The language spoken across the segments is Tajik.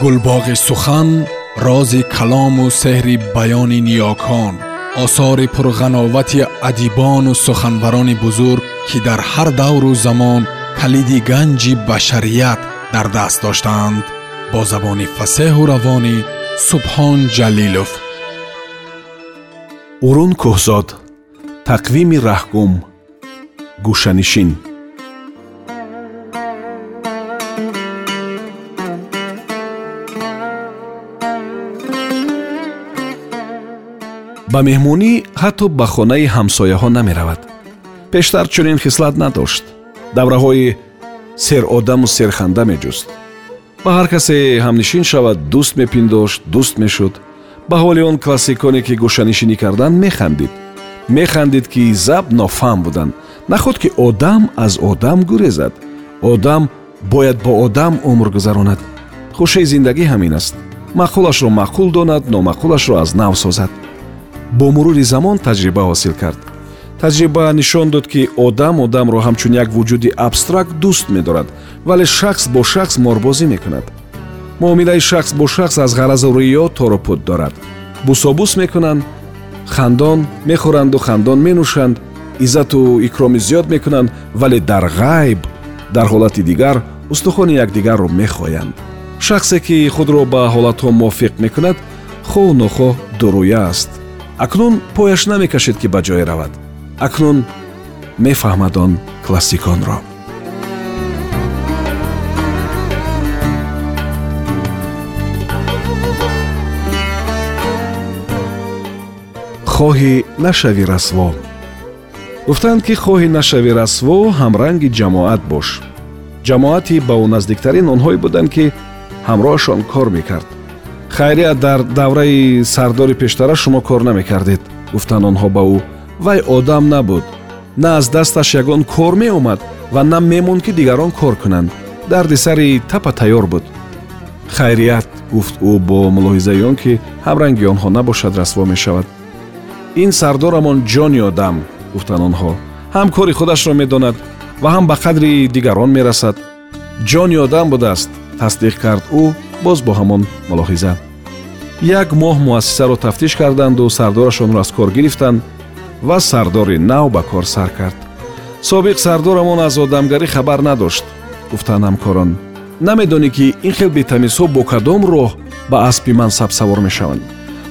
гулбоғи сухан рози калому сеҳри баёни ниёкон осори пурғановати адибону суханбарони бузург ки дар ҳар давру замон калиди ганҷи башарият дар даст доштаанд бо забони фасеҳу равонӣ субҳон ҷалилов. Урун кӯҳзод тақвими раҳгум гӯшанишин ба меҳмонӣ ҳатто ба хонаи ҳамсояҳо намеравад. Пештар чунин хислат надошт. Давраҳои серодаму серханда меҷуст. Ба ҳар касе ҳамнишин шавад дӯст мепиндошт дӯст мешуд. Ба ҳоли он классиконе ки гӯшанишинӣ карданд механдид. Механдид ки заб нофаҳм буданд. Нахуд ки одам аз одам гурезад. Одам бояд бо одам умр гузаронад хушии зиндагӣ ҳамин аст. Маъқулашро маъқул донад номаъқулашро аз нав созад бо мурури замон таҷриба ҳосил кард. Таҷриба нишон дод ки одам одамро ҳамчун як вуҷуди абстракт дӯст медорад вале шахс бо шахс морбозӣ мекунад. Муомилаи шахс бо шахс аз ғаразу риё торупуд дорад. Бусобус мекунанд хандон мехӯранду хандон менӯшанд иззату икроми зиёд мекунанд вале дар ғайб дар ҳолати дигар устухони якдигарро мехоянд. Шахсе ки худро ба ҳолатҳо мувофиқ мекунад хоҳ нохоҳ дуруя аст акнун пояш намекашед ки ба ҷое равад. Акнун мефаҳмад он классиконро. Хоҳӣ нашавӣ расво. Гуфтанд ки хоҳӣ нашавӣ расво ҳамранги ҷамоат бош. Ҷамоати ба ӯ наздиктарин онҳое буданд ки ҳамроҳашон кор мекард хайрия дар давраи сардори пештара шумо кор намекардед. Гуфтанд онҳо ба ӯ вай одам набуд. На аз дасташ ягон кор меомад ва на мемонд ки дигарон кор кунанд. Дарди сари тапа тайёр буд хайрият гуфт ӯ бо мулоҳизаи он ки ҳамранги онҳо набошад расво мешавад. Ин сардорамон ҷони одам гуфтанд онҳо. Ҳам кори худашро медонад ва ҳам ба қадри дигарон мерасад. Ҷони одам будааст тасдиқ кард ӯ боз бо ҳамон мулоҳиза. Як моҳ муассисаро тафтиш карданду сардорашонро аз кор гирифтанд ва сардори нав ба кор сар кард. Собиқ сардорамон аз одамгарӣ хабар надошт гуфтанд ҳамкорон намедонӣ ки ин хел бетамизҳо бо кадом роҳ ба аспи мансаб савор мешаванд.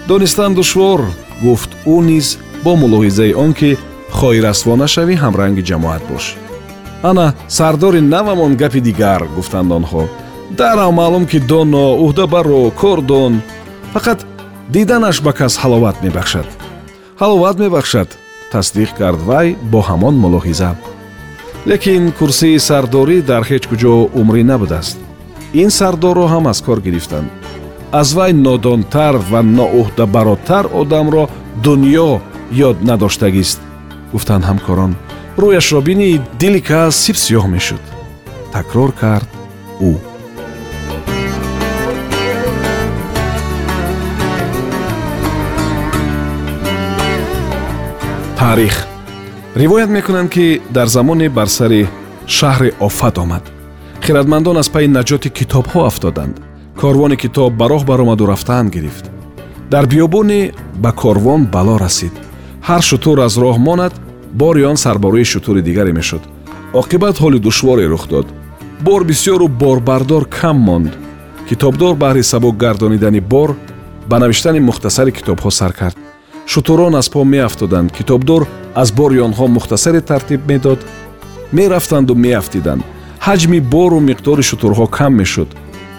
Донистан душвор гуфт ӯ низ бо мулоҳизаи он ки хоҳӣ расво нашавӣ ҳамранги ҷамоат бош. Ана сардори навамон гапи дигар гуфтанд онҳо дарам маълум ки доно уҳдабаро кордон фақат диданаш ба кас ҳаловат мебахшад. ҳаловат мебахшад тасдиқ кард вай бо ҳамон мулоҳиза. Лекин курсии сардорӣ дар ҳеҷ куҷо умрӣ набудааст. Ин сардорро ҳам аз кор гирифтанд. Аз вай нодонтар ва ноуҳдабаротар одамро дуньё ёд надоштагист гуфтанд ҳамкорон. Рӯяшро бинӣ дили кас сипсиёҳ мешуд. Такрор кард ӯ таърих ривоят мекунанд ки дар замоне бар сари шаҳри офат омад хиратмандон аз пайи наҷоти китобҳо афтоданд корвони китоб ба роҳ баромаду рафтаанд гирифт дар биёбоне ба корвон бало расид ҳар шутур аз роҳ монад бори он сарбории шутури дигаре мешуд оқибат ҳоли душворе рух дод бор бисёру борбардор кам монд китобдор баҳри сабук гардонидани бор ба навиштани мухтасари китобҳо сар кард шутурон аз по меафтоданд. Китобдор аз бори онҳо мухтасаре тартиб медод мерафтанду меафтиданд. Ҳаҷми бору миқдори шутурҳо кам мешуд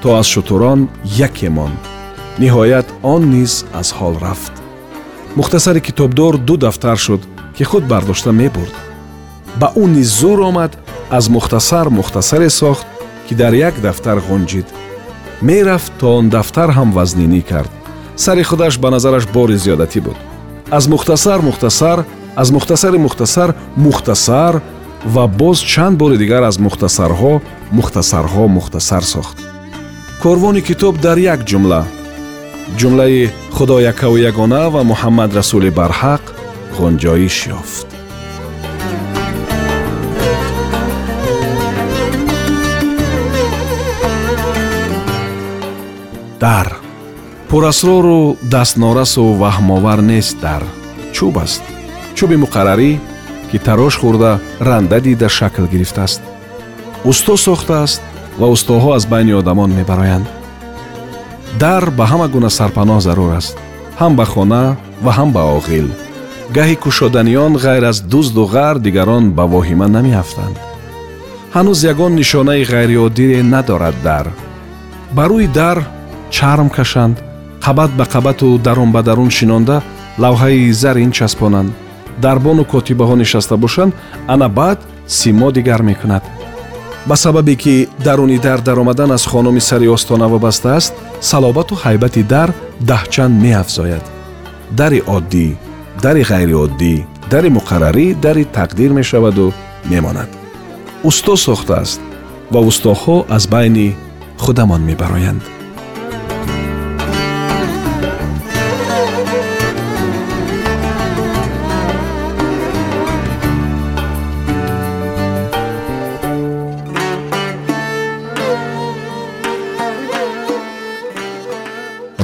то аз шутурон яке монд ниҳоят он низ аз ҳол рафт. Мухтасари китобдор ду дафтар шуд ки худ бардошта мебурд. Ба ӯ низ зур омад аз мухтасар мухтасаре сохт ки дар як дафтар ғунҷид мерафт то он дафтар ҳам вазнинӣ кард. Сари худаш ба назараш бори зиёдатӣ буд аз мухтасар мухтасар аз мухтасари мухтасар мухтасар ва боз чанд бори дигар аз мухтасарҳо мухтасарҳо мухтасар сохт. Корвони китоб дар як ҷумла. Ҷумлаи худо якаву ягона ва муҳаммад расули барҳақ ғунҷоиш ёфт. Дар пурасрору дастнорасу ваҳмовар нест дар чӯб аст. Чӯби муқаррарӣ ки тарош хӯрда ранда дида шакл гирифтааст. Усто сохтааст ва устоҳо аз байни одамон мебароянд. Дар ба ҳама гуна сарпаноҳ зарур аст. Ҳам ба хона ва ҳам ба оғил. Гаҳи кушоданиён ғайр аз дузду ғар дигарон ба воҳима намеафтанд ҳанӯз ягон нишонаи ғайриоддие надорад дар. Ба рӯи дар чарм кашанд қабат ба қабату дарун ба дарун шинонда лавҳаи зарин часпонанд. Дарбону котибаҳо нишаста бошанд ана баъд симо дигар мекунад. Ба сабабе ки даруни дар даромадан аз хонуми сари остона вобаста аст салобату ҳайбати дар даҳчанд меафзояд. Дари оддӣ дари ғайриоддӣ дари муқаррарӣ дари тақдир мешаваду мемонад. Усто сохтааст ва устоҳо аз байни худамон мебароянд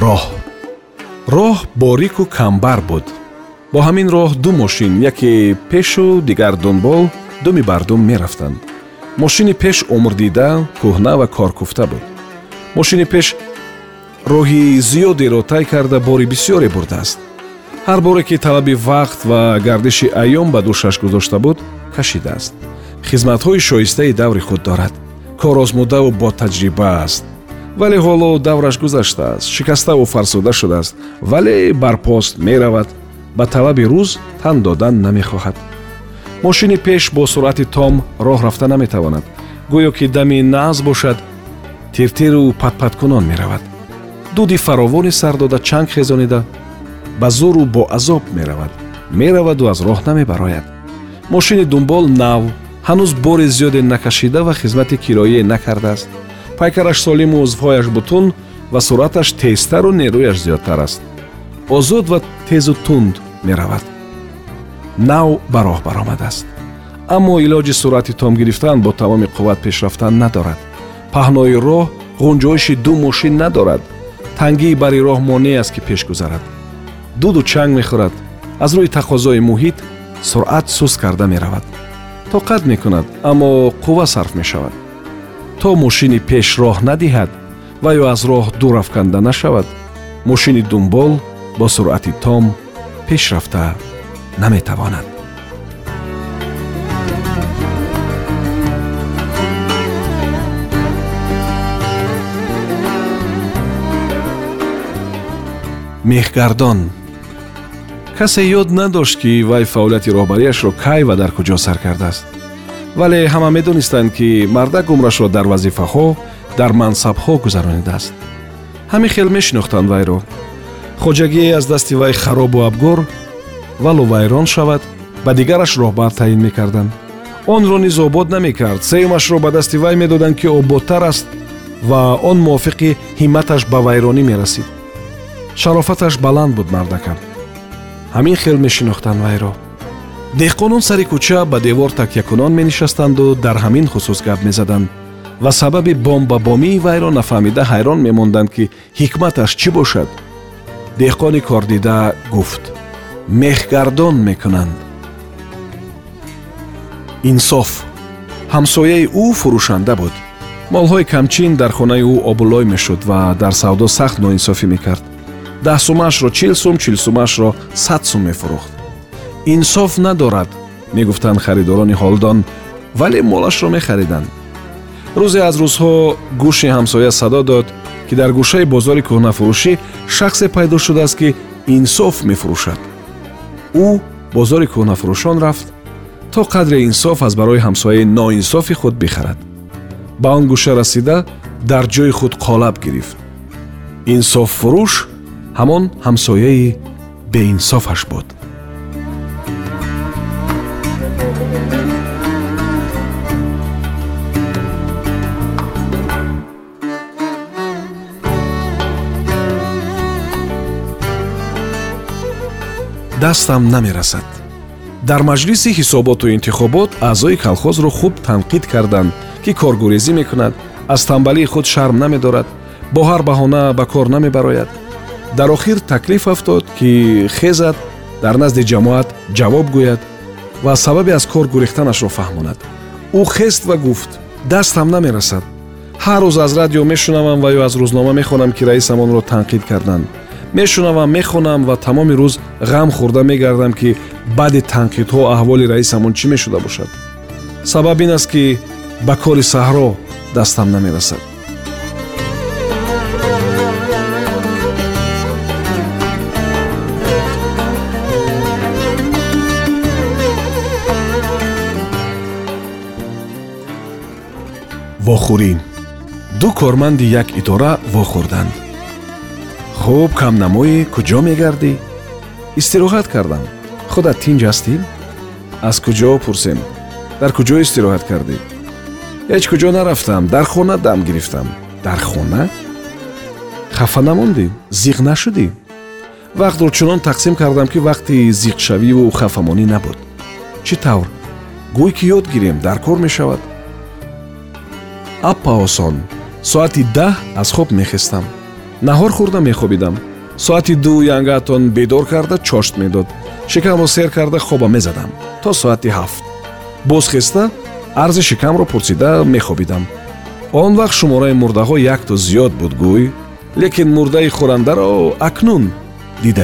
роҳ. роҳ борику камбар буд. Бо ҳамин роҳ ду мошин яке пешу дигар дунбол думи бардум мерафтанд. Мошини пеш умрдида кӯҳна ва коркуфта буд. Мошини пеш роҳи зиёдеро тай карда бори бисёре бурдааст ҳар боре ки талаби вақт ва гардиши айём ба душаш гузошта буд кашидааст. Хизматҳои шоистаи даври худ дорад. Корозмудаву ботаҷриба аст вале ҳоло давраш гузаштааст шикаставу фарсуда шудааст вале барпост меравад ба талаби рӯз тан додан намехоҳад. Мошини пеш бо суръати том роҳ рафта наметавонад. Гӯё ки дами нағз бошад тиртиру патпаткунон меравад. Дуди фаровони сар дода чанг хезонида ба зуру бо азоб меравад мераваду аз роҳ намебарояд. Мошини дунбол нав ҳанӯз бори зиёде накашида ва хизмати кироие накардааст пайкараш солиму узвҳояш бутун ва суръаташ тезтару нерӯяш зиёдтар аст. Озод ва тезу тунд меравад. Нав ба роҳ баромадааст аммо илоҷи суръати том гирифтан бо тамоми қувват пеш рафтан надорад. Паҳнои роҳ ғунҷоиши ду мошин надорад. Тангии бари роҳ монеъ аст ки пеш гузарад. Дуду чанг мехӯрад. Аз рӯи тақозои муҳит суръат суст карда меравад. Тоқат мекунад аммо қувва сарф мешавад то мошини пеш роҳ надиҳад ва ё аз роҳ дур афканда нашавад. Мошини дунбол бо суръати том пеш рафта наметавонад. Меҳгардон касе ёд надошт ки вай фаъолияти роҳбариашро кай ва дар куҷо сар кардааст вале ҳама медонистанд ки мардак умрашро дар вазифаҳо дар мансабҳо гузаронидааст. Ҳамин хел мешинохтанд вайро. Хоҷагие аз дасти вай харобу абгор валу вайрон шавад ба дигараш роҳбар таъин мекарданд. Онро низ обод намекард. Сеюмашро ба дасти вай медоданд ки ободтар аст ва он мувофиқи ҳимматаш ба вайронӣ мерасид. Шарофаташ баланд буд мардакам. Ҳамин хел мешинохтанд вайро деҳқонон сари кӯча ба девор такякунон менишастанду дар ҳамин хусус гап мезаданд. Ва сабаби бомбабомии вайро нафаҳмида ҳайрон мемонданд ки ҳикматаш чӣ бошад? деҳқони кордида гуфт мехгардон мекунанд. инсоф. ҳамсояи ӯ фурӯшанда буд. молҳои камчин дар хонаи ӯ обулой мешуд ва дар савдо сахт ноинсофӣ мекард. даҳ сумаашро чил сум чил сумаашро сад сум мефурӯхт инсоф надорад мегуфтанд харидорони ҳолдон вале молашро мехариданд рӯзе аз рӯзҳо гӯши ҳамсоя садо дод ки дар гӯшаи бозори кӯҳнафурӯшӣ шахсе пайдо шудааст ки инсоф мефурӯшад. Ӯ бозори кӯҳнафурӯшон рафт то қадре инсоф аз барои ҳамсояи ноинсофи худ бихарад. Ба он гӯша расида дар ҷои худ қолаб гирифт. Инсоффурӯш ҳамон ҳамсояи беинсофаш буд дастам намерасад. Дар маҷлиси ҳисоботу интихобот аъзои колхозро хуб танқид карданд ки коргурезӣ мекунад аз тамбалии худ шарм намедорад бо ҳар баҳона ба кор намебарояд. Дар охир таклиф афтод ки хезад дар назди ҷамоат ҷавоб гӯяд ва сабаби аз кор гурехтанашро фаҳмонад. Ӯ хест ва гуфт дастам намерасад. Ҳар рӯз аз радио мешунавам ва ё аз рӯзнома мехонам ки раисамонро танқид карданд. Мешунавам мехонам ва тамоми рӯз ғам хӯрда мегардам ки баъди танқидҳо аҳволи раисамон чӣ мешуда бошад. Сабаб ин аст ки ба кори саҳро дастам намерасад вохӯрӣ ду корманди як идора вохӯрданд хуб камнамоӣ куҷо мегардӣ? Истироҳат кардам. Худат тинҷ ҳастӣ? Аз куҷо пурсем. Дар куҷо истироҳат кардӣ? Ҳеҷ куҷо нарафтам. Дар хона дам гирифтам. Дар хона? Хафа намондӣ? Зиқ нашудӣ? Вақтро чунон тақсим кардам ки вақти зиқшавиву хафамонӣ набуд. Чӣ тавр? Гӯй ки ёд гирем дар кор мешавад аппа осон соати даҳ аз хоб мехестам. Наҳор хӯрда мехобидам. Соати ду янгаатон бедор карда чошт медод. Шикамро сер карда хоба мезадам. То соати ҳафт. Боз хеста арзи шикамро пурсида мехобидам. Он вақт шумораи мурдаҳо якту зиёд буд гӯй лекин мурдаи хӯрандаро акнун дида